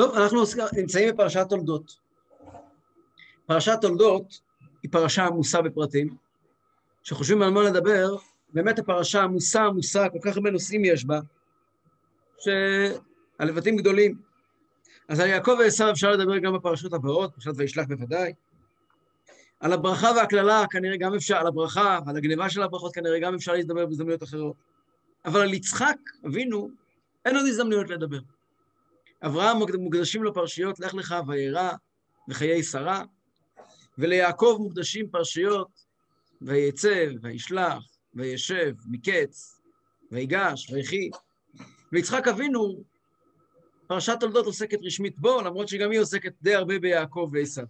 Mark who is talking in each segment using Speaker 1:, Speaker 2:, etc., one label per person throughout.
Speaker 1: טוב, אנחנו נמצאים בפרשת תולדות. פרשת תולדות היא פרשה עמוסה בפרטים, שחושבים על מה לדבר, באמת הפרשה עמוסה עמוסה, כל כך הרבה נושאים יש בה, שהלבטים גדולים. אז על יעקב ועשיו אפשר לדבר גם בפרשות הבאות, פרשת וישלח בוודאי. על הברכה והקללה כנראה גם אפשר, על הברכה ועל הגניבה של הברכות כנראה גם אפשר להזדבר בהזדמנויות אחרות. אבל על יצחק, אבינו, אין עוד הזדמנויות לדבר. אברהם מוקדשים לו פרשיות לך לך וירא וחיי שרה, וליעקב מוקדשים פרשיות ויצא וישלח וישב מקץ ויגש ויחי. ויצחק אבינו, פרשת תולדות עוסקת רשמית בו, למרות שגם היא עוסקת די הרבה ביעקב ועשיו.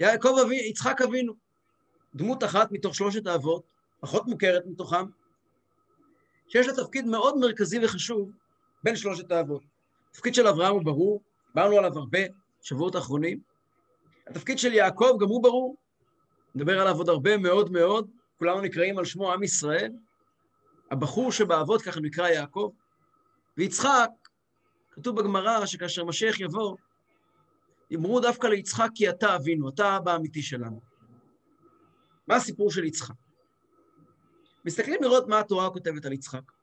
Speaker 1: יעקב אבינו, יצחק אבינו, דמות אחת מתוך שלושת האבות, פחות מוכרת מתוכם, שיש לה תפקיד מאוד מרכזי וחשוב בין שלושת האבות. התפקיד של אברהם הוא ברור, דיברנו עליו הרבה שבועות האחרונים. התפקיד של יעקב גם הוא ברור, נדבר עליו עוד הרבה מאוד מאוד, כולנו נקראים על שמו עם ישראל. הבחור שבאבות ככה נקרא יעקב. ויצחק, כתוב בגמרא שכאשר משיח יבוא, אמרו דווקא ליצחק כי אתה אבינו, אתה האבא האמיתי שלנו. מה הסיפור של יצחק? מסתכלים לראות מה התורה כותבת על יצחק.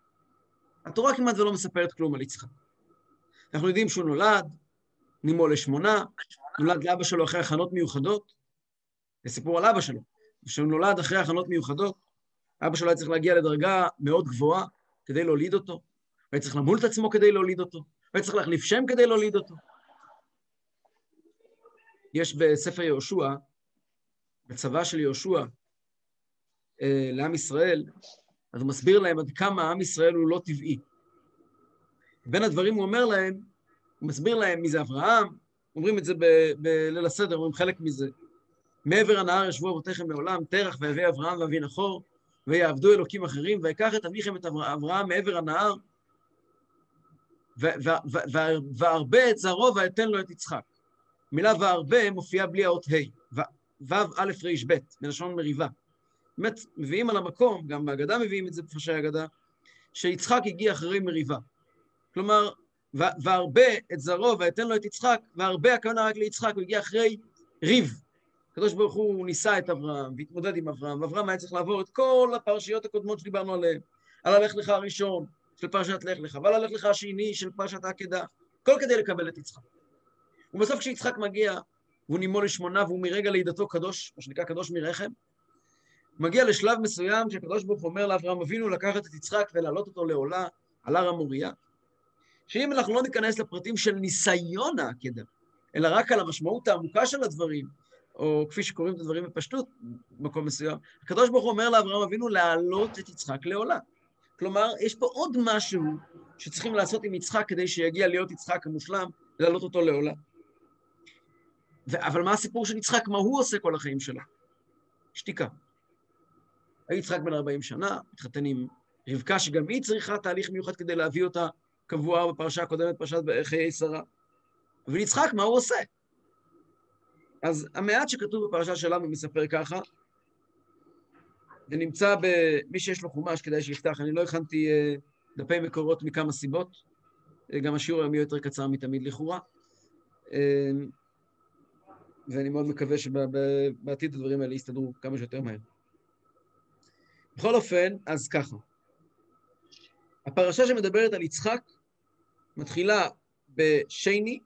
Speaker 1: התורה כמעט ולא מספרת כלום על יצחק. אנחנו יודעים שהוא נולד, נימו לשמונה, נולד לאבא שלו אחרי הכנות מיוחדות. זה סיפור על אבא שלו. כשהוא נולד אחרי הכנות מיוחדות, אבא שלו היה צריך להגיע לדרגה מאוד גבוהה כדי להוליד אותו, הוא היה צריך למול את עצמו כדי להוליד אותו, הוא היה צריך להחליף שם כדי להוליד אותו. יש בספר יהושע, בצבא של יהושע, אה, לעם ישראל, אז הוא מסביר להם עד כמה עם ישראל הוא לא טבעי. בין הדברים הוא אומר להם, הוא מסביר להם מי זה אברהם, אומרים את זה בליל הסדר, אומרים חלק מזה. מעבר הנהר ישבו אבותיכם מעולם, תרח ויביא אברהם ואבי נחור, ויעבדו אלוקים אחרים, ויקח את אביכם את אברהם מעבר הנהר, והרבה את זרעו ואתן לו את יצחק. מילה והרבה מופיעה בלי האות ה', ו' א' ר' ב', מלשון מריבה. באמת, מביאים על המקום, גם בהגדה מביאים את זה בפרשי ההגדה, שיצחק הגיע אחרי מריבה. כלומר, והרבה את זרעו ואתן לו את יצחק, והרבה הכוונה רק ליצחק, הוא הגיע אחרי ריב. הקדוש ברוך הוא ניסה את אברהם והתמודד עם אברהם, ואברהם היה צריך לעבור את כל הפרשיות הקודמות שדיברנו עליהן, על הלך לך הראשון של פרשת לך לך, ועל הלך לך השני של פרשת העקדה, כל כדי לקבל את יצחק. ובסוף כשיצחק מגיע, והוא נימו לשמונה, והוא מרגע לידתו קדוש, מה שנקרא קדוש מרחם, מגיע לשלב מסוים שהקדוש ברוך הוא אומר לאברהם אבינו לקחת את יצחק ולהעלות אותו לעולה על הר המוריה, שאם אנחנו לא ניכנס לפרטים של ניסיון העקדה, אלא רק על המשמעות העמוקה של הדברים, או כפי שקוראים את הדברים בפשטות, במקום מסוים, הקדוש ברוך הוא אומר לאברהם אבינו להעלות את יצחק לעולה. כלומר, יש פה עוד משהו שצריכים לעשות עם יצחק כדי שיגיע להיות יצחק המושלם, להעלות אותו לעולה. ו- אבל מה הסיפור של יצחק? מה הוא עושה כל החיים שלו? שתיקה. יצחק בן 40 שנה, מתחתן עם רבקה, שגם היא צריכה תהליך מיוחד כדי להביא אותה קבועה בפרשה הקודמת, פרשת חיי שרה. אבל יצחק, מה הוא עושה? אז המעט שכתוב בפרשה שלנו מספר ככה, זה נמצא במי שיש לו חומש, כדאי שיפתח. אני לא הכנתי uh, דפי מקורות מכמה סיבות, uh, גם השיעור היום יהיה יותר קצר מתמיד לכאורה, uh, ואני מאוד מקווה שבעתיד הדברים האלה יסתדרו כמה שיותר מהר. בכל אופן, אז ככה. הפרשה שמדברת על יצחק מתחילה בשני,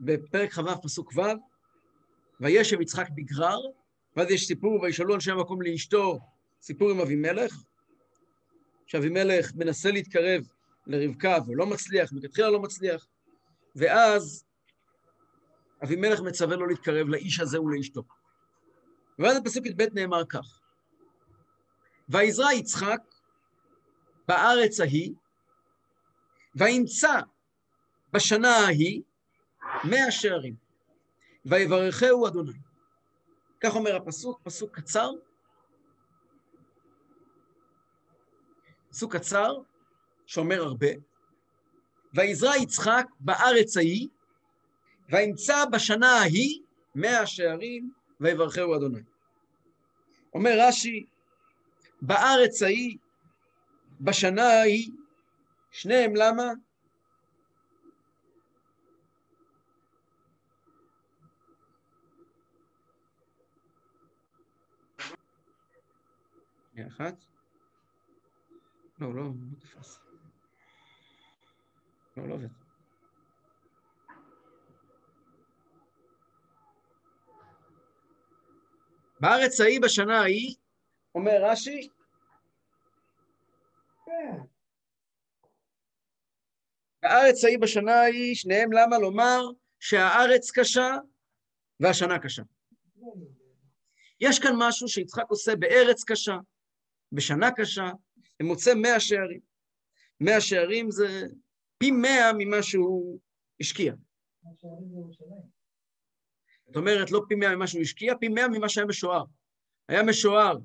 Speaker 1: בפרק כ"ו פסוק ו', וישב יצחק בגרר, ואז יש סיפור, וישאלו אנשי המקום לאשתו, סיפור עם אבימלך, שאבימלך מנסה להתקרב לרבקה ולא מצליח, מלכתחילה לא מצליח, ואז אבימלך מצווה לו להתקרב לאיש הזה ולאשתו. ואז בפסוק י"ב נאמר כך: ויזרע יצחק בארץ ההיא, וימצא בשנה ההיא מאה שערים, ויברכהו אדוני. כך אומר הפסוק, פסוק קצר, פסוק קצר שאומר הרבה, ויזרע יצחק בארץ ההיא, וימצא בשנה ההיא מאה שערים, ויברכהו אדוני. אומר רש"י, בארץ ההיא, בשנה ההיא, שניהם למה? אחת. לא, לא, לא תפס. לא, לא עובד. בארץ ההיא בשנה ההיא אומר רש"י, הארץ ההיא בשנה ההיא, שניהם למה לומר שהארץ קשה והשנה קשה. יש כאן משהו שיצחק עושה בארץ קשה, בשנה קשה, ומוצא מאה שערים. מאה שערים זה פי מאה ממה שהוא השקיע. זאת אומרת, לא פי מאה ממה שהוא השקיע, פי מאה ממה שהיה משוער. היה משוער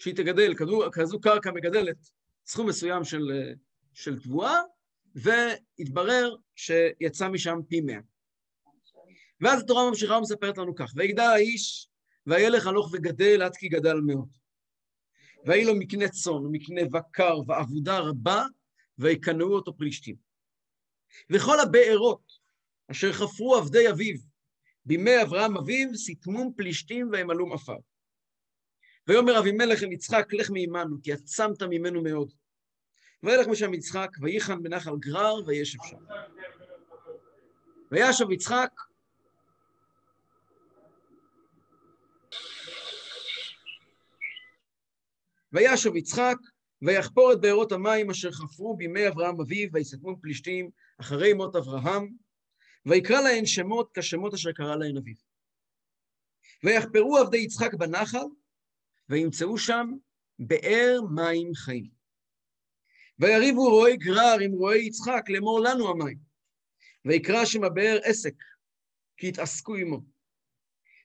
Speaker 1: שהיא תגדל, כזו, כזו קרקע מגדלת סכום מסוים של, של תבואה, והתברר שיצא משם פי מאה. ואז התורה ממשיכה ומספרת לנו כך, ויגדל האיש, וילך הלוך וגדל עד כי גדל מאוד. ויהי לו מקנה צאן ומקנה בקר ועבודה רבה, ויקנאו אותו פלישתים. וכל הבארות אשר חפרו עבדי אביו בימי אברהם אביו, סיתמום פלישתים וימלאום עפר. ויאמר אבימלך אל יצחק, לך מעמנו, כי עצמת ממנו מאוד. וילך משם יצחק, וייחן בנחל גרר, וישב שם. וישב יצחק, וישב יצחק, ויחפור את בארות המים אשר חפרו בימי אברהם אביו, ויסתמו פלישתים אחרי מות אברהם, ויקרא להן שמות כשמות אשר קרא להן אביו. ויחפרו עבדי יצחק בנחל, וימצאו שם באר מים חיים. ויריבו רועי גרר עם רועי יצחק לאמור לנו המים. ויקרא שם הבאר עסק, כי יתעסקו עמו.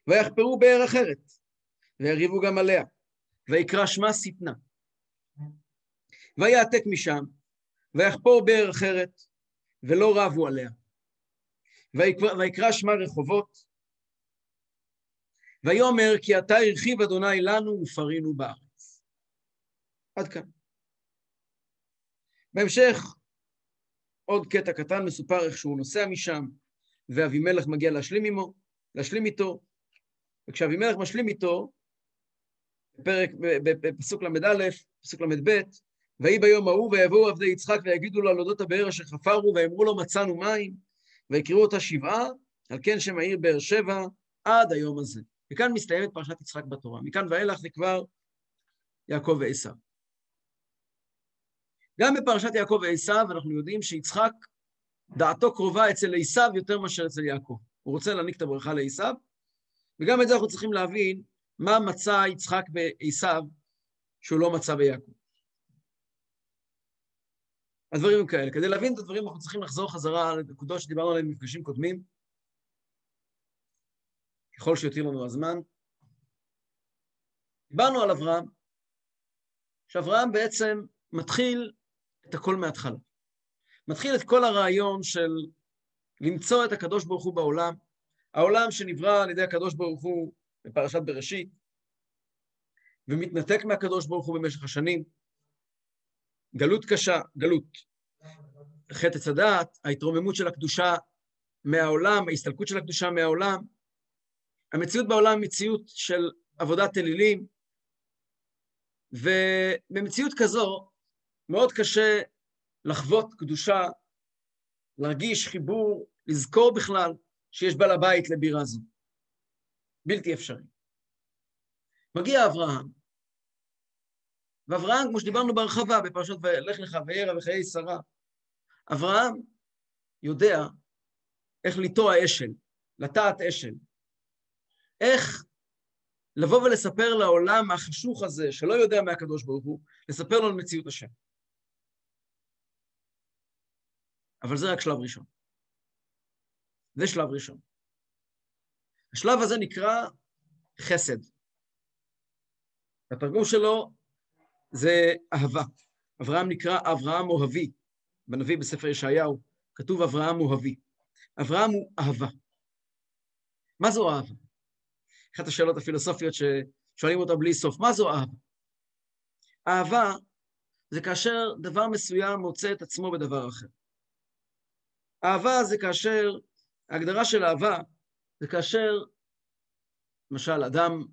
Speaker 1: ויחפרו באר אחרת, ויריבו גם עליה. ויקרא שמה שטנה. ויעתק משם, ויחפור באר אחרת, ולא רבו עליה. ויקרא שמה רחובות, ויאמר כי אתה הרחיב אדוני לנו ופרינו בארץ. עד כאן. בהמשך, עוד קטע קטן מסופר איך שהוא נוסע משם, ואבימלך מגיע להשלים עמו, להשלים איתו, וכשאבימלך משלים איתו, בפרק, בפסוק ל"א, פסוק ל"ב, ויהי ביום ההוא ויבואו עבדי יצחק ויגידו לו על אודות הבאר אשר חפרו ויאמרו לו מצאנו מים ויקראו אותה שבעה, על כן שם העיר באר שבע עד היום הזה. וכאן מסתיימת פרשת יצחק בתורה. מכאן ואילך זה כבר יעקב ועשיו. גם בפרשת יעקב ועשיו אנחנו יודעים שיצחק, דעתו קרובה אצל עשיו יותר מאשר אצל יעקב. הוא רוצה להעניק את הברכה לעשיו, וגם את זה אנחנו צריכים להבין מה מצא יצחק בעשיו שהוא לא מצא ביעקב. הדברים הם כאלה. כדי להבין את הדברים אנחנו צריכים לחזור חזרה לנקודות שדיברנו עליהן במפגשים קודמים, ככל שיותיר לנו הזמן. דיברנו על אברהם, שאברהם בעצם מתחיל את הכל מההתחלה. מתחיל את כל הרעיון של למצוא את הקדוש ברוך הוא בעולם, העולם שנברא על ידי הקדוש ברוך הוא בפרשת בראשית, ומתנתק מהקדוש ברוך הוא במשך השנים. גלות קשה, גלות. חטא עץ הדעת, ההתרוממות של הקדושה מהעולם, ההסתלקות של הקדושה מהעולם. המציאות בעולם היא מציאות של עבודת אלילים, ובמציאות כזו מאוד קשה לחוות קדושה, להרגיש חיבור, לזכור בכלל שיש בעל הבית לבירה זו. בלתי אפשרי. מגיע אברהם, ואברהם, כמו שדיברנו בהרחבה בפרשת לך לך וירא וחיי שרה, אברהם יודע איך לטוע אשל, לטעת אשל. איך לבוא ולספר לעולם החשוך הזה, שלא יודע מהקדוש ברוך הוא, לספר לו על מציאות השם. אבל זה רק שלב ראשון. זה שלב ראשון. השלב הזה נקרא חסד. התרגום שלו זה אהבה. אברהם נקרא אברהם אוהבי. בנביא בספר ישעיהו כתוב אברהם אוהבי. אברהם הוא אהבה. מה זו אהבה? אחת השאלות הפילוסופיות ששואלים אותה בלי סוף, מה זו אהבה? אהבה זה כאשר דבר מסוים מוצא את עצמו בדבר אחר. אהבה זה כאשר, ההגדרה של אהבה זה כאשר, למשל, אדם,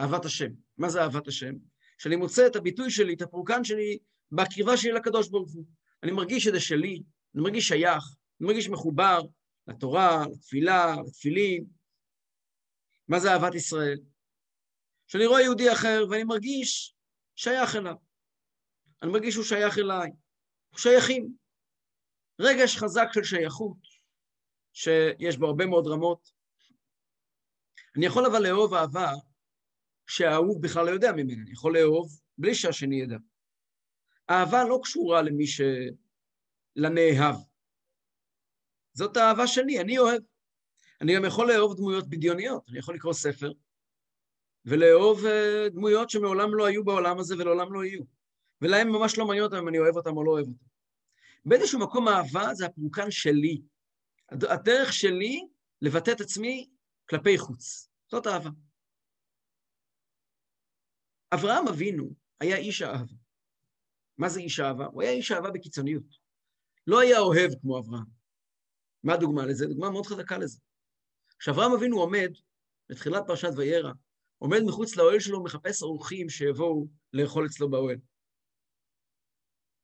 Speaker 1: אהבת השם. מה זה אהבת השם? שאני מוצא את הביטוי שלי, את הפורקן שלי, בקרבה שלי לקדוש ברוך הוא. אני מרגיש שזה שלי, אני מרגיש שייך, אני מרגיש מחובר לתורה, לתפילה, לתפילין. מה זה אהבת ישראל? כשאני רואה יהודי אחר ואני מרגיש שייך אליו. אני מרגיש שהוא שייך אליי. אנחנו שייכים. רגש חזק של שייכות, שיש בו הרבה מאוד רמות. אני יכול אבל לאהוב אהבה שהאהוב בכלל לא יודע ממנה. אני יכול לאהוב בלי שהשני ידע. אהבה לא קשורה למי ש... לנאהב. זאת האהבה שלי, אני אוהב. אני גם יכול לאהוב דמויות בדיוניות. אני יכול לקרוא ספר ולאהוב אה, דמויות שמעולם לא היו בעולם הזה ולעולם לא יהיו. ולהם ממש לא מעניין אותם אם אני אוהב אותם או לא אוהב אותם. באיזשהו מקום אהבה זה הפורקן שלי. הדרך שלי לבטא את עצמי כלפי חוץ. זאת אהבה. אברהם אבינו היה איש אהבה. מה זה איש אהבה? הוא היה איש אהבה בקיצוניות. לא היה אוהב כמו אברהם. מה הדוגמה לזה? דוגמה מאוד חזקה לזה. כשאברהם אבינו עומד, בתחילת פרשת וירא, עומד מחוץ לאוהל שלו, מחפש אורחים שיבואו לאכול אצלו באוהל.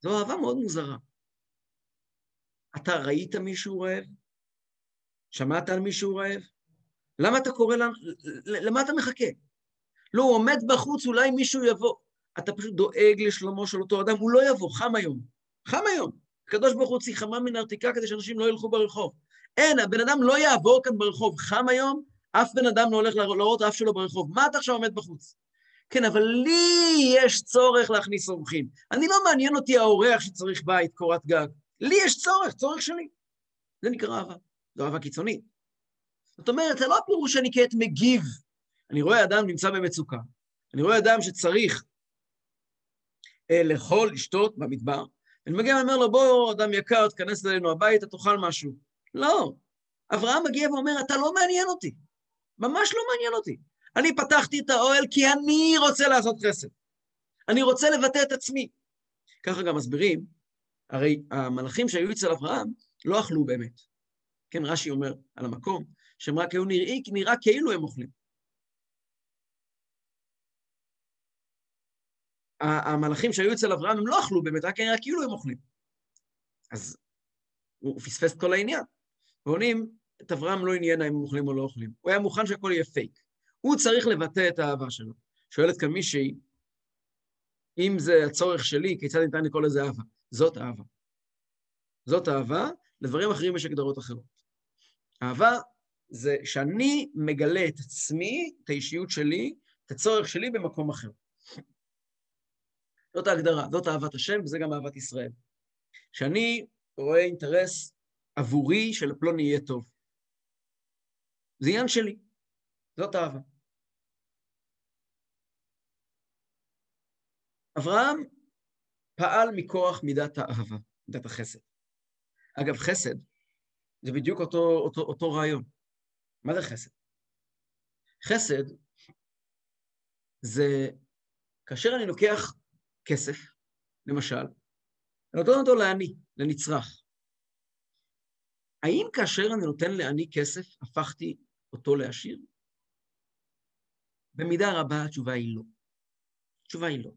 Speaker 1: זו אהבה מאוד מוזרה. אתה ראית מישהו רעב? שמעת על מישהו רעב? למה אתה קורא לנו, למה אתה מחכה? לא, הוא עומד בחוץ, אולי מישהו יבוא. אתה פשוט דואג לשלומו של אותו אדם, הוא לא יבוא, חם היום. חם היום. הקדוש ברוך הוא הוציא חמה מן הארתיקה כדי שאנשים לא ילכו ברחוב. אין, הבן אדם לא יעבור כאן ברחוב. חם היום, אף בן אדם לא הולך לראות אף שלו ברחוב. מה אתה עכשיו עומד בחוץ? כן, אבל לי יש צורך להכניס אורחים. אני לא מעניין אותי האורח שצריך בית, קורת גג. לי יש צורך, צורך שלי. זה נקרא אהבה. זו אהבה קיצונית. זאת אומרת, זה לא הפירוש שאני כעת מגיב. אני רואה אדם נמצא במצוקה. אני רואה אדם שצריך אה, לאכול, לשתות במדבר. אני מגיע ואומר לו, בוא, אדם יקר, תיכנס אלינו הביתה, תאכל משהו. לא. אברהם מגיע ואומר, אתה לא מעניין אותי. ממש לא מעניין אותי. אני פתחתי את האוהל כי אני רוצה לעשות חסד. אני רוצה לבטא את עצמי. ככה גם מסבירים, הרי המלאכים שהיו אצל אברהם לא אכלו באמת. כן, רש"י אומר על המקום, שהם רק היו נראים, נראה כאילו הם אוכלים. המלאכים שהיו אצל אברהם, הם לא אכלו באמת, רק נראה כאילו הם אוכלים. אז הוא פספס את כל העניין. ועונים, את אברהם לא עניין אם הם אוכלים או לא אוכלים. הוא היה מוכן שהכל יהיה פייק. הוא צריך לבטא את האהבה שלו. שואלת כאן מישהי, אם זה הצורך שלי, כיצד ניתן לקרוא לזה אהבה? זאת אהבה. זאת אהבה, לדברים אחרים יש הגדרות אחרות. אהבה זה שאני מגלה את עצמי, את האישיות שלי, את הצורך שלי במקום אחר. זאת ההגדרה, זאת אהבת השם, וזה גם אהבת ישראל. שאני רואה אינטרס עבורי שלפלוני יהיה טוב. זה עניין שלי, זאת אהבה. אברהם פעל מכוח מידת האהבה, מידת החסד. אגב, חסד זה בדיוק אותו, אותו, אותו רעיון. מה זה חסד? חסד זה כאשר אני לוקח כסף, למשל, אני נותן אותו לעני, לנצרך. האם כאשר אני נותן לעני כסף, הפכתי אותו לעשיר? במידה רבה התשובה היא לא. התשובה היא לא.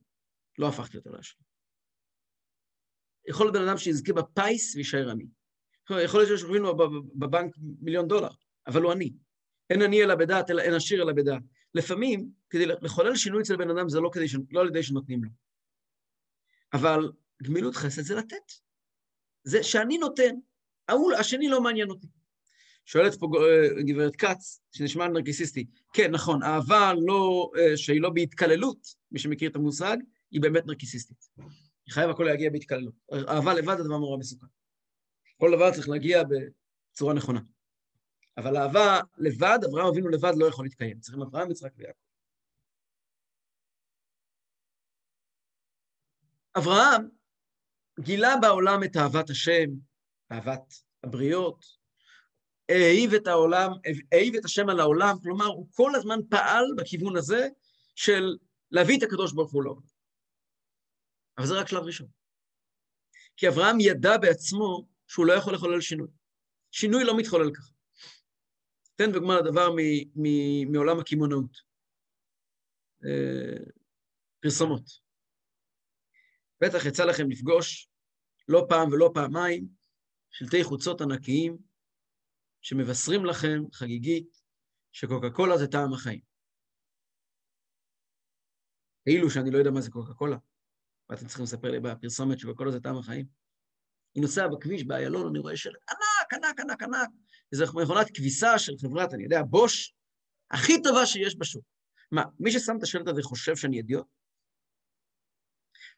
Speaker 1: לא הפכתי אותו לעשיר. יכול להיות בן אדם שיזכה בפיס ויישאר עני. יכול להיות ששוכבים לו בבנק מיליון דולר, אבל הוא עני. אין עני אלא בדעת, אלא אין עשיר אלא בדעת. לפעמים, כדי לחולל שינוי אצל בן אדם זה לא, כדי. לא על ידי שנותנים לו. אבל גמילות חסד זה לתת. זה שאני נותן, ההוא, השני לא מעניין אותי. שואלת פה אה, גברת כץ, שנשמע נרקיסיסטי, כן, נכון, אהבה לא, אה, שהיא לא בהתקללות, מי שמכיר את המושג, היא באמת נרקיסיסטית. היא חייב הכל להגיע בהתקללות. אהבה לבד זה דבר נורא מסוכן. כל דבר צריך להגיע בצורה נכונה. אבל אהבה לבד, אברהם אבינו לבד לא יכול להתקיים. צריכים אברהם, יצחק ויעקב. אברהם גילה בעולם את אהבת השם, אהבת הבריות, העיב את העולם, העיב את השם על העולם, כלומר, הוא כל הזמן פעל בכיוון הזה של להביא את הקדוש ברוך הוא לעולם. אבל זה רק שלב ראשון. כי אברהם ידע בעצמו שהוא לא יכול לחולל שינוי. שינוי לא מתחולל ככה. תן דוגמה לדבר מעולם הקמעונאות. אה, פרסומות. בטח יצא לכם לפגוש לא פעם ולא פעמיים שלטי חוצות ענקיים שמבשרים לכם חגיגית שקוקה קולה זה טעם החיים. כאילו שאני לא יודע מה זה קוקה קולה. ואתם צריכים לספר לי בפרסומת שקוקה קולה זה טעם החיים. אני נוסע בכביש באיילון, אני רואה שלט ענק, ענק, ענק, ענק. איזו מכונת כביסה של חברת, אני יודע, בוש, הכי טובה שיש בשוק. מה, מי ששם את השלט הזה חושב שאני אידיוט?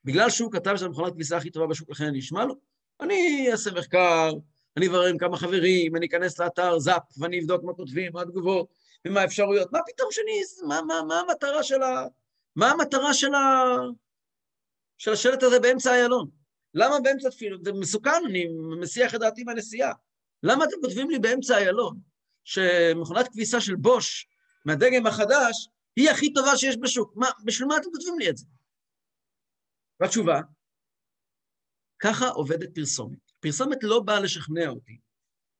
Speaker 1: בגלל שהוא כתב שזו מכונת כביסה הכי טובה בשוק, לכן אני אשמע לו? אני אעשה מחקר, אני אברר עם כמה חברים, אני אכנס לאתר זאפ, ואני אבדוק מה כותבים, מה התגובות, ומה האפשרויות. מה פתאום שאני... מה, מה, מה המטרה של ה... מה המטרה של ה... של השלט הזה באמצע איילון? למה באמצע תפילה? זה מסוכן, אני מסיח את דעתי מהנסיעה. למה אתם כותבים לי באמצע איילון שמכונת כביסה של בוש מהדגם החדש היא הכי טובה שיש בשוק? מה, בשביל מה אתם כותבים לי את זה? והתשובה, ככה עובדת פרסומת. פרסומת לא באה לשכנע אותי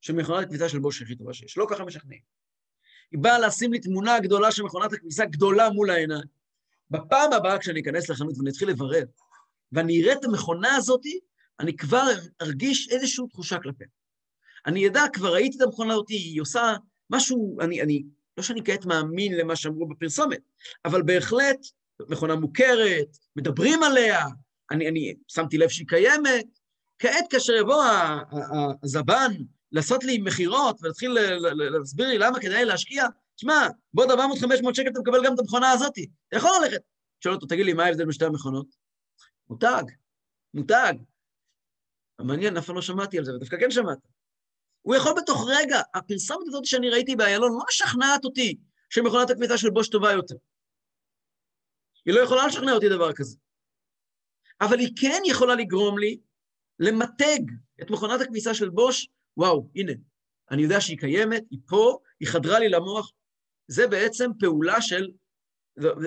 Speaker 1: שמכונת הכביסה של בוש הכי טובה שיש. לא ככה משכנעים. היא באה לשים לי תמונה גדולה של מכונת הכביסה גדולה מול העיניים. בפעם הבאה כשאני אכנס לחנות ואני אתחיל לברר, ואני אראה את המכונה הזאת, אני כבר ארגיש איזושהי תחושה כלפיה. אני אדע, כבר ראיתי את המכונה הזאת, היא עושה משהו, אני, אני, לא שאני כעת מאמין למה שאמרו בפרסומת, אבל בהחלט מכונה מוכרת, מדברים עליה, אני, אני שמתי לב שהיא קיימת. כעת כאשר יבוא הזבן לעשות לי מכירות ולהתחיל להסביר לי למה כדאי להשקיע, תשמע, בעוד 400-500 שקל אתה מקבל גם את המכונה הזאת, אתה יכול ללכת. שואל אותו, תגיד לי, מה ההבדל בין המכונות? מותג, מותג. מעניין, אף פעם לא שמעתי על זה, ודווקא כן שמעת. הוא יכול בתוך רגע, הפרסומת הזאת שאני ראיתי באיילון לא משכנעת אותי שמכונת הכביסה של בוש טובה יותר. היא לא יכולה לשכנע אותי דבר כזה. אבל היא כן יכולה לגרום לי למתג את מכונת הכביסה של בוש, וואו, הנה, אני יודע שהיא קיימת, היא פה, היא חדרה לי למוח. זה בעצם פעולה של,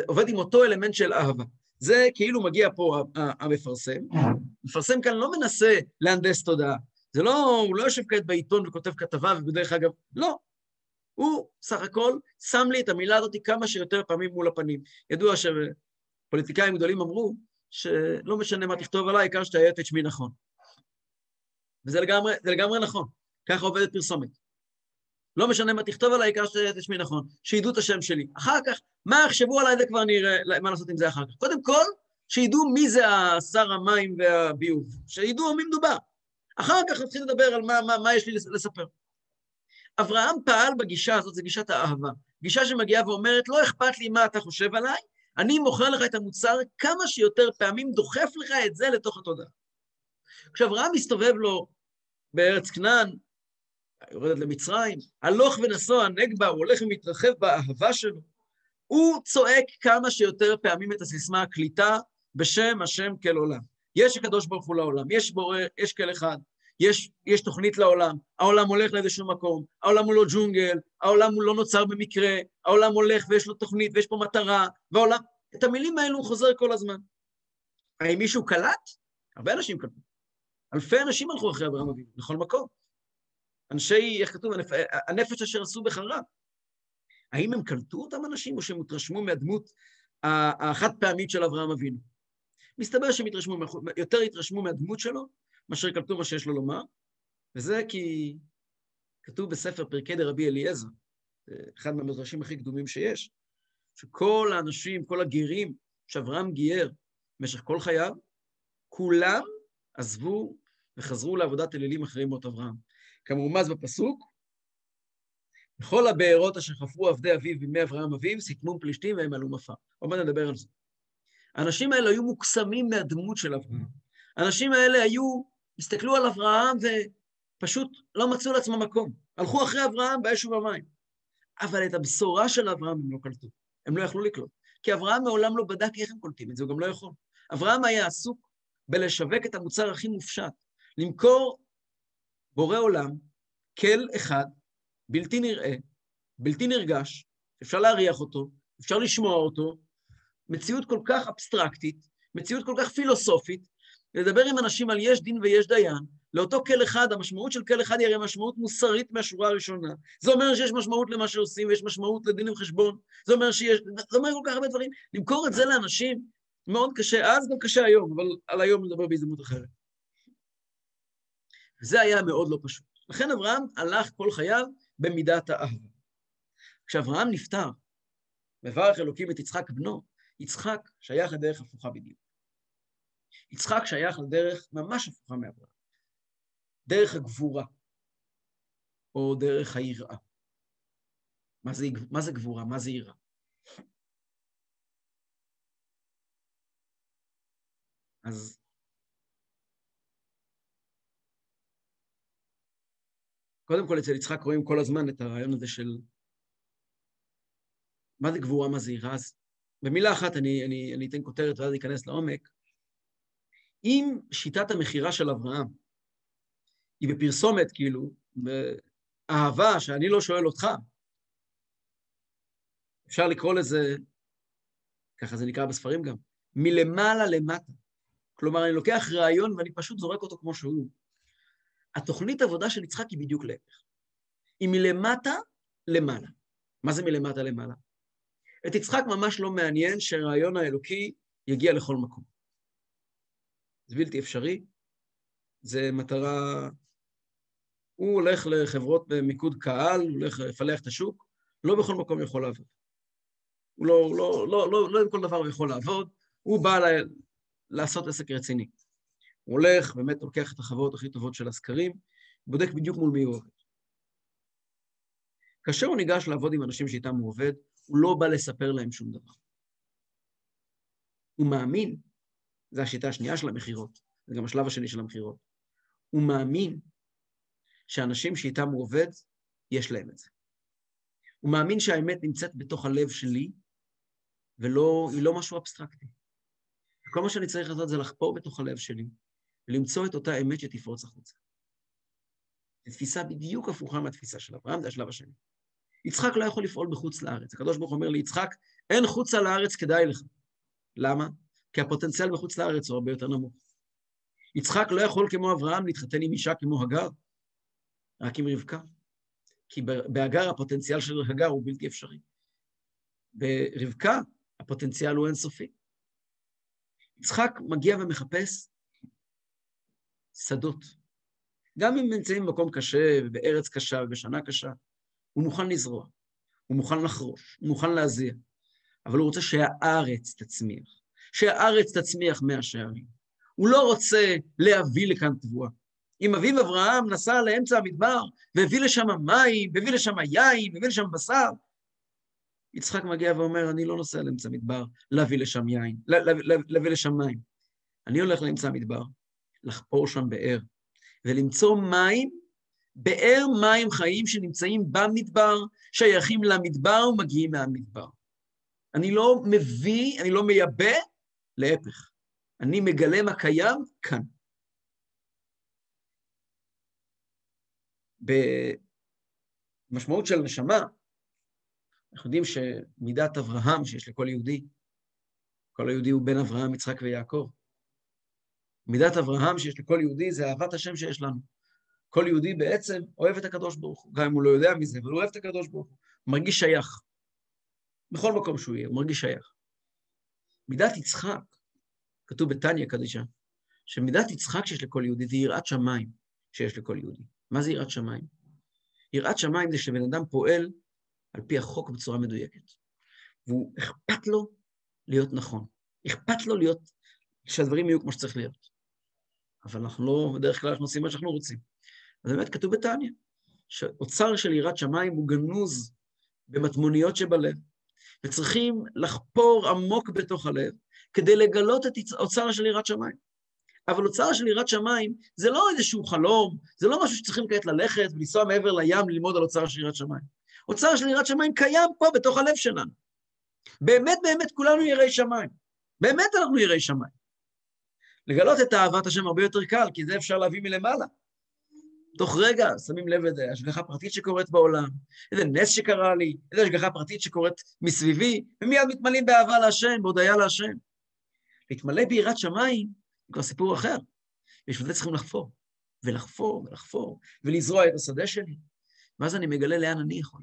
Speaker 1: עובד עם אותו אלמנט של אהבה. זה כאילו מגיע פה המפרסם. המפרסם כאן לא מנסה להנדס תודעה. זה לא, הוא לא יושב כעת בעיתון וכותב כתבה, ובדרך אגב, לא. הוא סך הכל שם לי את המילה הזאת כמה שיותר פעמים מול הפנים. ידוע שפוליטיקאים גדולים אמרו שלא משנה מה תכתוב עליי, העיקר שתהיה את שמי נכון. וזה לגמרי, לגמרי נכון, ככה עובדת פרסומת. לא משנה מה תכתוב עליי, העיקר שתהיה את שמי נכון, שידעו את השם שלי. אחר כך, מה יחשבו עליי, זה כבר נראה, מה לעשות עם זה אחר כך. קודם כל, שידעו מי זה שר המים והביוב, שידעו מי מדובר. אחר כך נתחיל לדבר על מה, מה, מה יש לי לספר. אברהם פעל בגישה הזאת, זו גישת האהבה. גישה שמגיעה ואומרת, לא אכפת לי מה אתה חושב עליי, אני מוכר לך את המוצר כמה שיותר פעמים, דוחף לך את זה לתוך התודעה. כשאברהם מסתובב לו בארץ כנען, יורדת למצרים, הלוך ונסוע נגבה, הוא הולך ומתרחב באהבה שלו, הוא צועק כמה שיותר פעמים את הסיסמה הקליטה בשם השם כל עולם. יש הקדוש ברוך הוא לעולם, יש בורא, יש כל אחד, יש, יש תוכנית לעולם, העולם הולך לאיזשהו מקום, העולם הוא לא ג'ונגל, העולם הוא לא נוצר במקרה, העולם הולך ויש לו תוכנית ויש פה מטרה, והעולם... את המילים האלו הוא חוזר כל הזמן. האם מישהו קלט? הרבה אנשים קלטו. אלפי אנשים הלכו אחרי אברהם אבינו, לכל מקום. אנשי, איך כתוב, הנפ... הנפש אשר עשו בחרה. האם הם קלטו אותם אנשים, או שהם התרשמו מהדמות החד פעמית של אברהם אבינו? מסתבר שהם התרשמו, יותר התרשמו מהדמות שלו, מאשר קלטו מה שיש לו לומר, וזה כי כתוב בספר פרקי דרבי אליעזר, אחד מהמדרשים הכי קדומים שיש, שכל האנשים, כל הגרים שאברהם גייר במשך כל חייו, כולם עזבו וחזרו לעבודת אלילים אחרים מות אברהם. כמרומז בפסוק, בכל הבארות אשר חפרו עבדי אביו בימי אברהם אביו, סיתמום פלישתים והם עלו מפה. עוד מעט נדבר על זה. האנשים האלה היו מוקסמים מהדמות של אברהם. האנשים האלה היו, הסתכלו על אברהם ופשוט לא מצאו לעצמם מקום. הלכו אחרי אברהם באש ובמים. אבל את הבשורה של אברהם הם לא קלטו. הם לא יכלו לקלוט. כי אברהם מעולם לא בדק איך הם קולטים את זה, הוא גם לא יכול. אברהם היה עסוק בלשווק את המוצר הכי מופשט, למכור בורא עולם, כל אחד, בלתי נראה, בלתי נרגש, אפשר להריח אותו, אפשר לשמוע אותו, מציאות כל כך אבסטרקטית, מציאות כל כך פילוסופית, לדבר עם אנשים על יש דין ויש דיין, לאותו כל אחד, המשמעות של כל אחד היא הרי משמעות מוסרית מהשורה הראשונה. זה אומר שיש משמעות למה שעושים, ויש משמעות לדין וחשבון, זה אומר שיש, זה אומר כל כך הרבה דברים. למכור את זה לאנשים, מאוד קשה, אז גם קשה היום, אבל על היום נדבר בהזדמנות אחרת. זה היה מאוד לא פשוט. לכן אברהם הלך כל חייו במידת האהבה. כשאברהם נפטר, מברך אלוקים את יצחק בנו, יצחק שייך לדרך הפוכה בדיוק. יצחק שייך לדרך ממש הפוכה מאברהם. דרך הגבורה, או דרך היראה. מה זה, מה זה גבורה? מה זה יראה? אז קודם כל, אצל יצחק רואים כל הזמן את הרעיון הזה של מה זה גבורה, מה זה יראה. אז במילה אחת אני, אני, אני אתן כותרת ואז אכנס לעומק. אם שיטת המכירה של אברהם היא בפרסומת, כאילו, באהבה, שאני לא שואל אותך, אפשר לקרוא לזה, ככה זה נקרא בספרים גם, מלמעלה למטה. כלומר, אני לוקח רעיון ואני פשוט זורק אותו כמו שהוא. התוכנית עבודה של יצחק היא בדיוק להפך. היא מלמטה למעלה. מה זה מלמטה למעלה? את יצחק ממש לא מעניין שהרעיון האלוקי יגיע לכל מקום. זה בלתי אפשרי, זה מטרה... הוא הולך לחברות במיקוד קהל, הוא הולך לפלח את השוק, לא בכל מקום יכול לעבוד. הוא לא, לא, לא, לא, לא עם כל דבר הוא יכול לעבוד, הוא בא ל... לעשות עסק רציני. הוא הולך, באמת לוקח את החברות הכי טובות של הסקרים, בודק בדיוק מול מי הוא עובד. כאשר הוא ניגש לעבוד עם אנשים שאיתם הוא עובד, הוא לא בא לספר להם שום דבר. הוא מאמין, זו השיטה השנייה של המכירות, זה גם השלב השני של המכירות, הוא מאמין שאנשים שאיתם הוא עובד, יש להם את זה. הוא מאמין שהאמת נמצאת בתוך הלב שלי, ולא, היא לא משהו אבסטרקטי. כל מה שאני צריך לעשות זה לחפור בתוך הלב שלי, ולמצוא את אותה אמת שתפרוץ החוצה. זו תפיסה בדיוק הפוכה מהתפיסה של אברהם, זה השלב השני. יצחק לא יכול לפעול בחוץ לארץ. הקדוש ברוך אומר ליצחק, אין חוצה לארץ כדאי לך. למה? כי הפוטנציאל בחוץ לארץ הוא הרבה יותר נמוך. יצחק לא יכול כמו אברהם להתחתן עם אישה כמו הגר, רק עם רבקה. כי בהגר הפוטנציאל של הגר הוא בלתי אפשרי. ברבקה הפוטנציאל הוא אינסופי. יצחק מגיע ומחפש שדות. גם אם נמצאים במקום קשה, ובארץ קשה, ובשנה קשה, הוא מוכן לזרוע, הוא מוכן לחרוש, הוא מוכן להזיע, אבל הוא רוצה שהארץ תצמיח, שהארץ תצמיח מהשערים. הוא לא רוצה להביא לכאן תבואה. אם אביו אברהם נסע לאמצע המדבר והביא לשם מים, והביא לשם יין, והביא לשם בשר, יצחק מגיע ואומר, אני לא נוסע לאמצע המדבר להביא לשם יין, להביא לשם מים. אני הולך לאמצע המדבר, לחפור שם באר, ולמצוא מים, באר מים חיים שנמצאים במדבר, שייכים למדבר ומגיעים מהמדבר. אני לא מביא, אני לא מייבא, להפך. אני מגלה מה קיים כאן. במשמעות של נשמה, אנחנו יודעים שמידת אברהם שיש לכל יהודי, כל היהודי הוא בן אברהם, יצחק ויעקב. מידת אברהם שיש לכל יהודי זה אהבת השם שיש לנו. כל יהודי בעצם אוהב את הקדוש ברוך הוא, גם אם הוא לא יודע מזה, אבל הוא אוהב את הקדוש ברוך הוא, מרגיש שייך. בכל מקום שהוא יהיה, הוא מרגיש שייך. מידת יצחק, כתוב בתניא קדישה, שמידת יצחק שיש לכל יהודי זה יראת שמיים שיש לכל יהודי. מה זה יראת שמיים? יראת שמיים זה שבן אדם פועל על פי החוק בצורה מדויקת. והוא, אכפת לו להיות נכון. אכפת לו להיות, שהדברים יהיו כמו שצריך להיות. אבל אנחנו לא, בדרך כלל אנחנו עושים מה שאנחנו רוצים. אז באמת כתוב בתניא, שאוצר של יראת שמיים הוא גנוז במטמוניות שבלב, וצריכים לחפור עמוק בתוך הלב כדי לגלות את אוצר של יראת שמיים. אבל אוצר של יראת שמיים זה לא איזשהו חלום, זה לא משהו שצריכים כעת ללכת ולנסוע מעבר לים ללמוד על אוצר של יראת שמיים. אוצר של יראת שמיים קיים פה בתוך הלב שלנו. באמת באמת כולנו יראי שמיים. באמת אנחנו יראי שמיים. לגלות את אהבת השם הרבה יותר קל, כי זה אפשר להביא מלמעלה. תוך רגע שמים לב איזה השגחה פרטית שקורית בעולם, איזה נס שקרה לי, איזה השגחה פרטית שקורית מסביבי, ומיד מתמלאים באהבה להשם, בהודיה להשם. להתמלא ביראת שמיים זה כבר סיפור אחר. בשביל זה צריכים לחפור, ולחפור, ולחפור, ולזרוע את השדה שלי, ואז אני מגלה לאן אני יכול.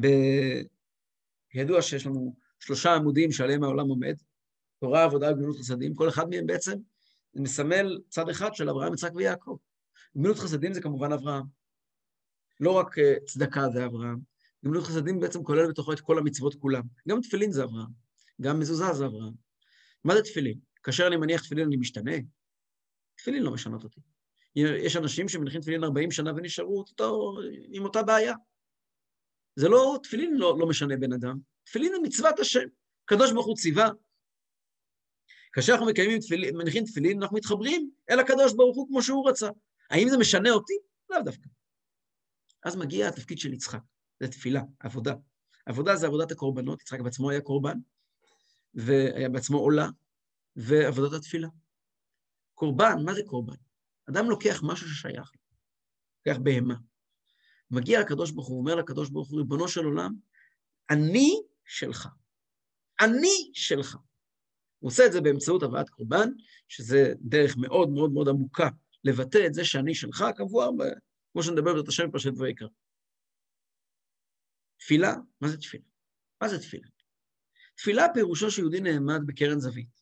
Speaker 1: ב... ידוע שיש לנו שלושה עמודים שעליהם העולם עומד, תורה, עבודה וגמילות חסדים, כל אחד מהם בעצם מסמל צד אחד של אברהם, יצחק ויעקב. גמילות חסדים זה כמובן אברהם. לא רק אה, צדקה זה אברהם, גמילות חסדים בעצם כולל בתוכו את כל המצוות כולם. גם תפילין זה אברהם, גם מזוזה זה אברהם. מה זה תפילין? כאשר אני מניח תפילין אני משתנה? תפילין לא משנות אותי. יש אנשים שמניחים תפילין 40 שנה ונשארו אותו, עם אותה בעיה. זה לא, תפילין לא, לא משנה בן אדם, תפילין זה מצוות השם. הקדוש ברוך הוא ציווה. כאשר אנחנו מקיימים תפילין, מניחים תפילין, אנחנו מתחברים אל הקדוש ברוך הוא כמו שהוא רצה. האם זה משנה אותי? לאו דווקא. אז מגיע התפקיד של יצחק, זה תפילה, עבודה. עבודה זה עבודת הקורבנות, יצחק בעצמו היה קורבן, והיה בעצמו עולה, ועבודת התפילה. קורבן, מה זה קורבן? אדם לוקח משהו ששייך לו, לוקח בהמה. מגיע הקדוש ברוך הוא, אומר לקדוש ברוך הוא, ריבונו של עולם, אני שלך. אני שלך. הוא עושה את זה באמצעות הבאת קורבן, שזה דרך מאוד מאוד מאוד עמוקה לבטא את זה שאני שלך, קבוע, כמו שנדבר בזאת השם פרשת ויקרא. תפילה, מה זה תפילה? מה זה תפילה? תפילה פירושו שיהודי נעמד בקרן זווית,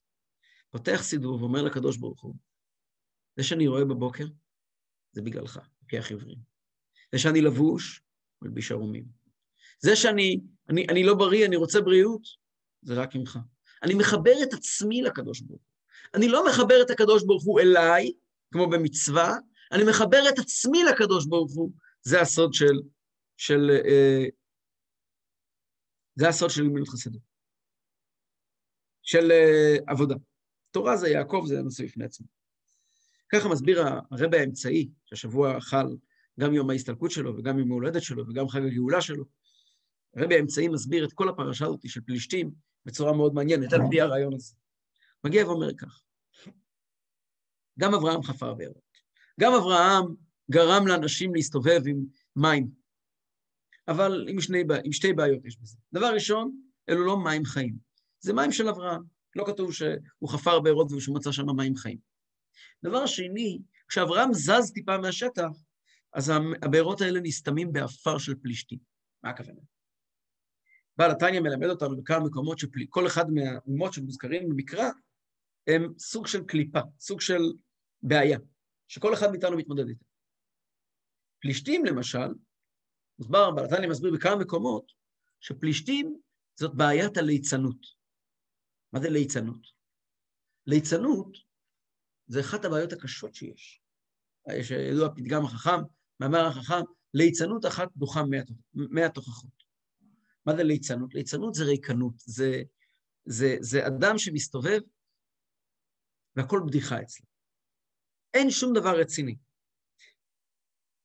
Speaker 1: פותח סידור ואומר לקדוש ברוך הוא, זה שאני רואה בבוקר, זה בגללך, לוקח עברים. זה שאני לבוש, מלביש ערומים. זה שאני אני, אני לא בריא, אני רוצה בריאות, זה רק ממך. אני מחבר את עצמי לקדוש ברוך הוא. אני לא מחבר את הקדוש ברוך הוא אליי, כמו במצווה, אני מחבר את עצמי לקדוש ברוך הוא. זה הסוד של, של, אה, זה הסוד של גמילות חסדים. של אה, עבודה. תורה זה יעקב, זה נושא בפני עצמו. ככה מסביר הרבי האמצעי, שהשבוע חל גם יום ההסתלקות שלו, וגם יום ההולדת שלו, וגם חג הגאולה שלו. הרבי האמצעי מסביר את כל הפרשה הזאת של פלישתים בצורה מאוד מעניינת, על פי הרעיון הזה. מגיע ואומר כך, גם אברהם חפר בארות, גם אברהם גרם לאנשים להסתובב עם מים, אבל עם, שני, עם שתי בעיות יש בזה. דבר ראשון, אלו לא מים חיים, זה מים של אברהם. לא כתוב שהוא חפר בארות ושהוא מצא שם מים חיים. דבר שני, כשאברהם זז טיפה מהשטח, אז הבארות האלה נסתמים בעפר של פלישתים. מה הכוונה? בעל התניא מלמד אותנו בכמה מקומות שכל אחד מהאומות שמוזכרים במקרא, הם סוג של קליפה, סוג של בעיה, שכל אחד מאיתנו מתמודד איתה. פלישתים, למשל, מוסבר, בעל התניא מסביר בכמה מקומות, שפלישתים זאת בעיית הליצנות. מה זה ליצנות? ליצנות זה אחת הבעיות הקשות שיש. יש ידוע פתגם החכם, מאמר החכם, ליצנות אחת דוחה מאה תוכחות. מה זה ליצנות? ליצנות זה ריקנות, זה, זה, זה אדם שמסתובב והכל בדיחה אצלו. אין שום דבר רציני.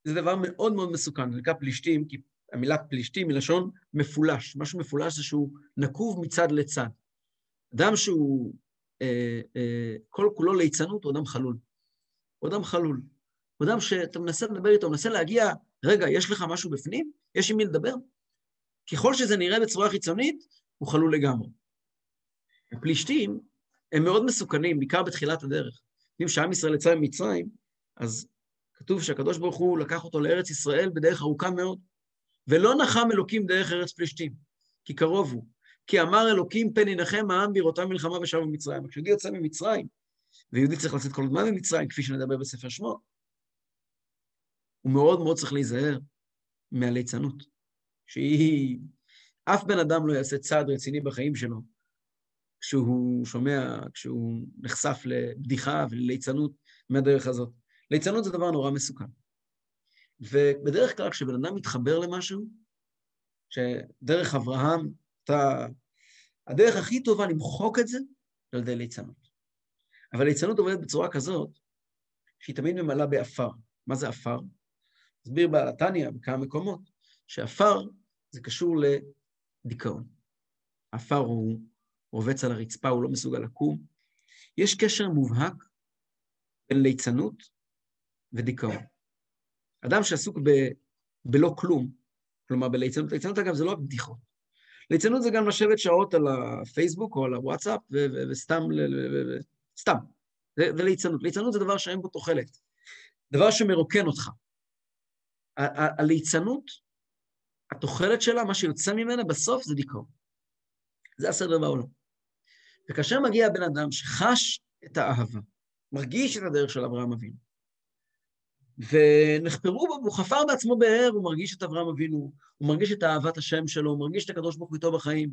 Speaker 1: זה דבר מאוד מאוד מסוכן, זה נקרא פלישתים, כי המילה פלישתים היא לשון מפולש. משהו מפולש זה שהוא נקוב מצד לצד. אדם שהוא אה, אה, כל כולו ליצנות הוא אדם חלול. הוא אדם חלול. הוא אדם שאתה מנסה לדבר איתו, מנסה להגיע, רגע, יש לך משהו בפנים? יש עם מי לדבר? ככל שזה נראה בצורה חיצונית, הוא חלול לגמרי. הפלישתים הם מאוד מסוכנים, בעיקר בתחילת הדרך. אם שעם ישראל יצא ממצרים, אז כתוב שהקדוש ברוך הוא לקח אותו לארץ ישראל בדרך ארוכה מאוד, ולא נחם אלוקים דרך ארץ פלישתים, כי קרוב הוא. כי אמר אלוקים פן ינחם העם בראותם מלחמה ושבו ממצרים. כשיהודי יוצא ממצרים, ויהודי צריך לצאת כל הזמן ממצרים, כפי שנדבר בספר שמות, הוא מאוד מאוד צריך להיזהר מהליצנות. שהיא... אף בן אדם לא יעשה צעד רציני בחיים שלו כשהוא שומע, כשהוא נחשף לבדיחה ולליצנות מהדרך הזאת. ליצנות זה דבר נורא מסוכן. ובדרך כלל כשבן אדם מתחבר למשהו, שדרך אברהם, אתה... הדרך הכי טובה למחוק את זה, זה על ידי ליצנות. אבל ליצנות עובדת בצורה כזאת, שהיא תמיד ממלאה בעפר. מה זה עפר? הסביר בעל התניא בכמה מקומות, שעפר זה קשור לדיכאון. עפר הוא רובץ על הרצפה, הוא לא מסוגל לקום. יש קשר מובהק בין ליצנות ודיכאון. אדם שעסוק ב, בלא כלום, כלומר בליצנות, ליצנות אגב זה לא בדיחות. ליצנות זה גם לשבת שעות על הפייסבוק או על הוואטסאפ וסתם, סתם. זה, זה ליצנות. ליצנות זה דבר שאין בו תוחלת. דבר שמרוקן אותך. הליצנות התוחלת שלה, מה שיוצא ממנה בסוף זה דיכאון. זה הסדר בעולם. וכאשר מגיע הבן אדם שחש את האהבה, מרגיש את הדרך של אברהם אבינו, ונחפרו בו, הוא חפר בעצמו באר, הוא מרגיש את אברהם אבינו, הוא מרגיש את אהבת השם שלו, הוא מרגיש את הקדוש ברוך הוא איתו בחיים,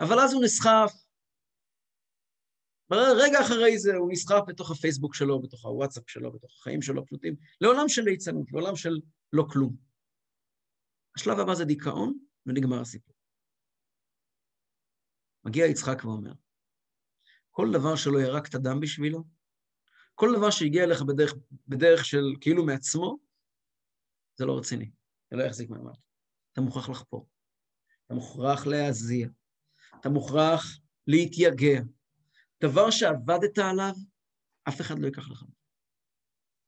Speaker 1: אבל אז הוא נסחף. רגע אחרי זה הוא נסחף בתוך הפייסבוק שלו, בתוך הוואטסאפ שלו, בתוך החיים שלו הפשוטים, לעולם של ליצנות, לעולם של לא כלום. השלב הבא זה דיכאון, ונגמר הסיפור. מגיע יצחק ואומר, כל דבר שלא ירקת דם בשבילו, כל דבר שהגיע אליך בדרך, בדרך של כאילו מעצמו, זה לא רציני, זה לא יחזיק מעמד. אתה מוכרח לחפור, אתה מוכרח להזיע, אתה מוכרח להתייגע. דבר שעבדת עליו, אף אחד לא ייקח לך.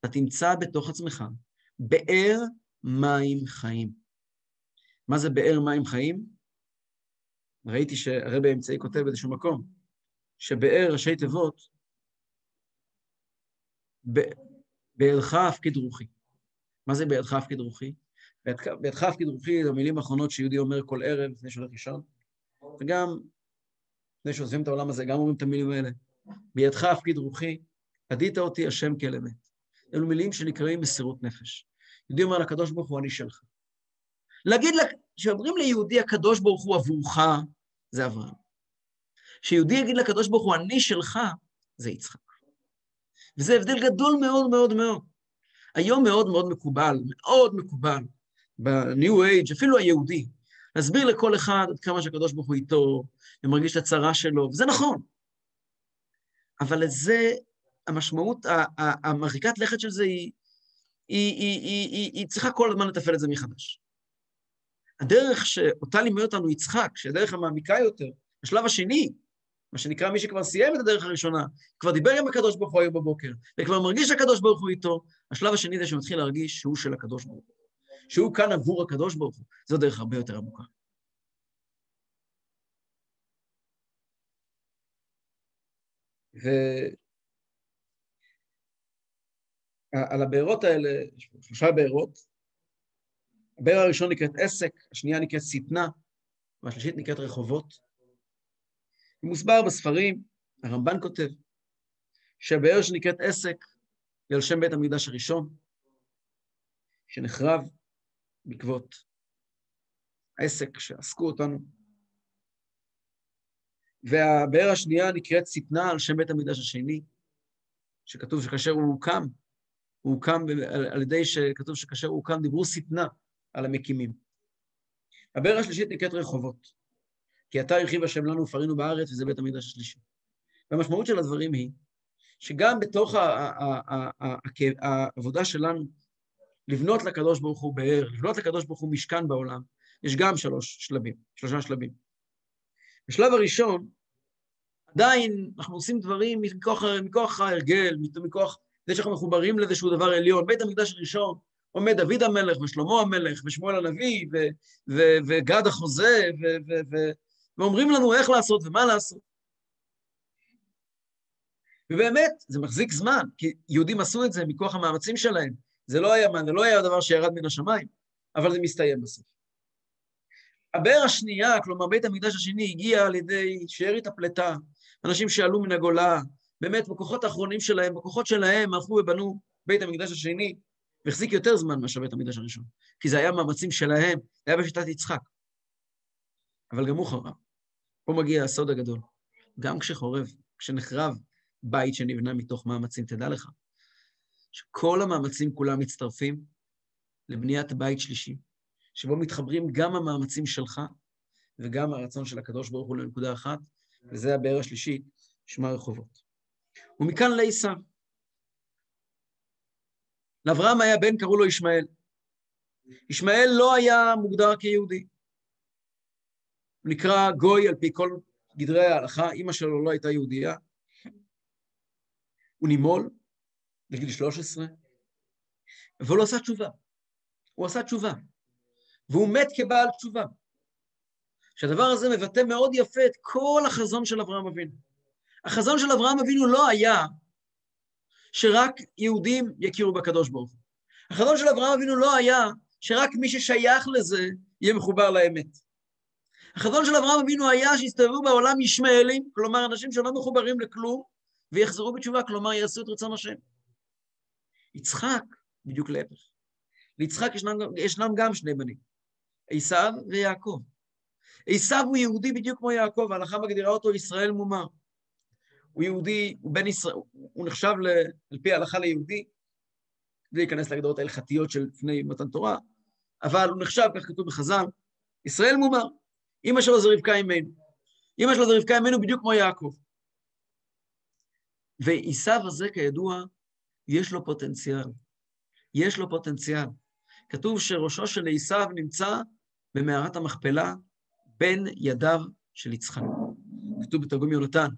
Speaker 1: אתה תמצא בתוך עצמך באר מים חיים. מה זה באר מים חיים? ראיתי שהרבי האמצעי כותב באיזשהו מקום, שבאר ראשי תיבות בידך הפקיד רוחי. מה זה בידך הפקיד רוחי? בידך הפקיד רוחי זה המילים האחרונות שיהודי אומר כל ערב לפני שהולך לישון, וגם לפני שעוזבים את העולם הזה, גם אומרים את המילים האלה. בידך הפקיד רוחי, עדית אותי השם כאל אמת. אלו מילים שנקראים מסירות נפש. יהודי אומר לקדוש ברוך הוא, אני שלך. להגיד, כשאומרים ליהודי הקדוש ברוך הוא עבורך, זה אברהם. כשיהודי יגיד לקדוש ברוך הוא, אני שלך, זה יצחק. וזה הבדל גדול מאוד מאוד מאוד. היום מאוד מאוד מקובל, מאוד מקובל, ב-New Age, אפילו היהודי, להסביר לכל אחד עד כמה שהקדוש ברוך הוא איתו, ומרגיש את הצרה שלו, וזה נכון. אבל לזה, המשמעות, המרחיקת לכת של זה היא, היא, היא, היא, היא, היא צריכה כל הזמן לתפעל את זה מחדש. הדרך שאותה לימד אותנו יצחק, שהיא הדרך המעמיקה יותר, השלב השני, מה שנקרא מי שכבר סיים את הדרך הראשונה, כבר דיבר עם הקדוש ברוך הוא היום בבוקר, וכבר מרגיש שהקדוש ברוך הוא איתו, השלב השני זה שהוא מתחיל להרגיש שהוא של הקדוש ברוך הוא. שהוא כאן עבור הקדוש ברוך הוא. זו דרך הרבה יותר עמוקה. ועל הבארות האלה, יש שלושה בארות. הבאר הראשון נקראת עסק, השנייה נקראת שטנה, והשלישית נקראת רחובות. מוסבר בספרים, הרמב"ן כותב, שהבאר שנקראת עסק היא על שם בית המקדש הראשון, שנחרב בעקבות העסק שעסקו אותנו. והבאר השנייה נקראת שטנה על שם בית המקדש השני, שכתוב שכאשר הוא הוקם, הוא הוקם על ידי שכתוב שכאשר הוא הוקם דיברו שטנה על המקימים. הבאר השלישית נקראת רחובות. כי אתה הרחיב השם לנו ופרינו בארץ, וזה בית המקדש השלישי. והמשמעות של הדברים היא שגם בתוך העבודה שלנו, לבנות לקדוש ברוך הוא באר, לבנות לקדוש ברוך הוא משכן בעולם, יש גם שלוש שלבים, שלושה שלבים. בשלב הראשון, עדיין אנחנו עושים דברים מכוח, מכוח ההרגל, מכוח זה שאנחנו מחוברים לאיזשהו דבר עליון. בית המקדש הראשון עומד דוד המלך ושלמה המלך ושמואל הנביא וגד החוזה ואומרים לנו איך לעשות ומה לעשות. ובאמת, זה מחזיק זמן, כי יהודים עשו את זה מכוח המאמצים שלהם. זה לא היה, זה לא היה דבר שירד מן השמיים, אבל זה מסתיים בסוף. הבאר השנייה, כלומר בית המקדש השני, הגיע על ידי שארית הפלטה, אנשים שעלו מן הגולה, באמת בכוחות האחרונים שלהם, בכוחות שלהם הלכו ובנו בית המקדש השני, והחזיק יותר זמן מאשר בית המקדש הראשון, כי זה היה מאמצים שלהם, זה היה בשיטת יצחק. אבל גם הוא חרב. פה מגיע הסוד הגדול. גם כשחורב, כשנחרב בית שנבנה מתוך מאמצים, תדע לך, שכל המאמצים כולם מצטרפים לבניית בית שלישי, שבו מתחברים גם המאמצים שלך וגם הרצון של הקדוש ברוך הוא לנקודה אחת, וזה הבאר השלישי, שמה רחובות. ומכאן לעשו. לאברהם היה בן, קראו לו ישמעאל. ישמעאל לא היה מוגדר כיהודי. הוא נקרא גוי על פי כל גדרי ההלכה, אימא שלו לא הייתה יהודייה. הוא נימול בגיל 13, אבל הוא עשה תשובה. הוא עשה תשובה, והוא מת כבעל תשובה. שהדבר הזה מבטא מאוד יפה את כל החזון של אברהם אבינו. החזון של אברהם אבינו לא היה שרק יהודים יכירו בקדוש ברוך הוא. החזון של אברהם אבינו לא היה שרק מי ששייך לזה יהיה מחובר לאמת. החזון של אברהם אבינו היה שיסתובבו בעולם ישמעאלים, כלומר אנשים שלא מחוברים לכלום, ויחזרו בתשובה, כלומר יעשו את רצון השם. יצחק, בדיוק להפך. ליצחק ישנם, ישנם גם שני בנים, עשיו ויעקב. עשיו הוא יהודי בדיוק כמו יעקב, ההלכה מגדירה אותו ישראל מומר. הוא יהודי, הוא בן ישראל, הוא נחשב ל, על פי ההלכה ליהודי, בלי להיכנס להגדרות ההלכתיות של לפני מתן תורה, אבל הוא נחשב, כך כתוב בחז"ל, ישראל מומר. אמא שלו זה רבקה אימנו. אמא שלו זה רבקה אימנו בדיוק כמו יעקב. ועשיו הזה, כידוע, יש לו פוטנציאל. יש לו פוטנציאל. כתוב שראשו של עשיו נמצא במערת המכפלה בין ידיו של יצחק. כתוב בתרגום יונתן,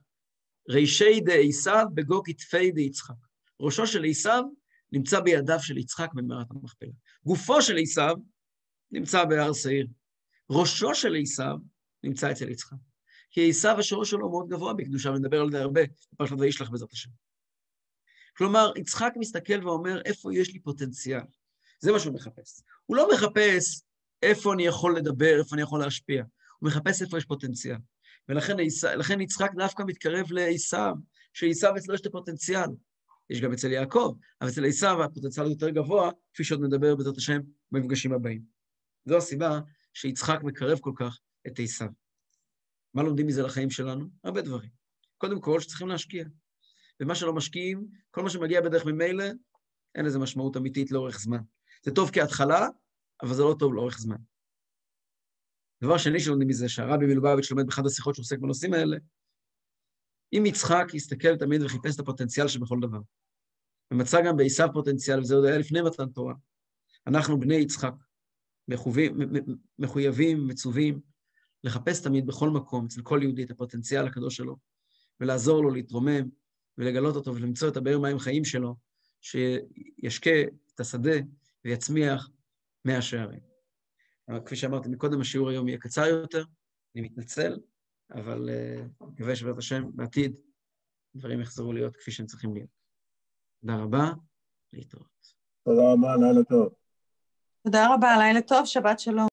Speaker 1: רישי דעשיו בגו כתפי דיצחק. ראשו של עשיו נמצא בידיו של יצחק במערת המכפלה. גופו של עשיו נמצא בהר שעיר. ראשו של עשיו נמצא אצל יצחק. כי עשיו השורש שלו מאוד גבוה בקדושה, ונדבר על זה הרבה בפרשת וישלח בעזרת השם. כלומר, יצחק מסתכל ואומר, איפה יש לי פוטנציאל? זה מה שהוא מחפש. הוא לא מחפש איפה אני יכול לדבר, איפה אני יכול להשפיע. הוא מחפש איפה יש פוטנציאל. ולכן יצחק דווקא מתקרב לעשיו, שעשיו אצלו יש את הפוטנציאל. יש גם אצל יעקב, אבל אצל עשיו הפוטנציאל יותר גבוה, כפי שעוד נדבר בעזרת השם במפגשים הבאים. זו הסיבה שיצחק מקרב כל כך את עשיו. מה לומדים מזה לחיים שלנו? הרבה דברים. קודם כל, שצריכים להשקיע. ומה שלא משקיעים, כל מה שמגיע בדרך ממילא, אין לזה משמעות אמיתית לאורך זמן. זה טוב כהתחלה, אבל זה לא טוב לאורך זמן. דבר שני שלומדים מזה, שהרבי מלובביץ' לומד באחד השיחות שעוסק בנושאים האלה, אם יצחק יסתכל תמיד וחיפש את הפוטנציאל שבכל דבר, ומצא גם בעשיו פוטנציאל, וזה עוד היה לפני מתן תורה, אנחנו בני יצחק, מחובים, מחויבים, מצווים, לחפש תמיד בכל מקום, אצל כל יהודי, את הפוטנציאל הקדוש שלו, ולעזור לו להתרומם, ולגלות אותו, ולמצוא את הבאר מים חיים שלו, שישקה את השדה ויצמיח מאה שערים. אבל כפי שאמרתי מקודם, השיעור היום יהיה קצר יותר, אני מתנצל, אבל uh, מקווה שבעזרת השם, בעתיד, דברים יחזרו להיות כפי שהם צריכים להיות. תודה רבה, להתראות.
Speaker 2: תודה רבה, לילה טוב.
Speaker 3: תודה רבה, לילה טוב, שבת שלום.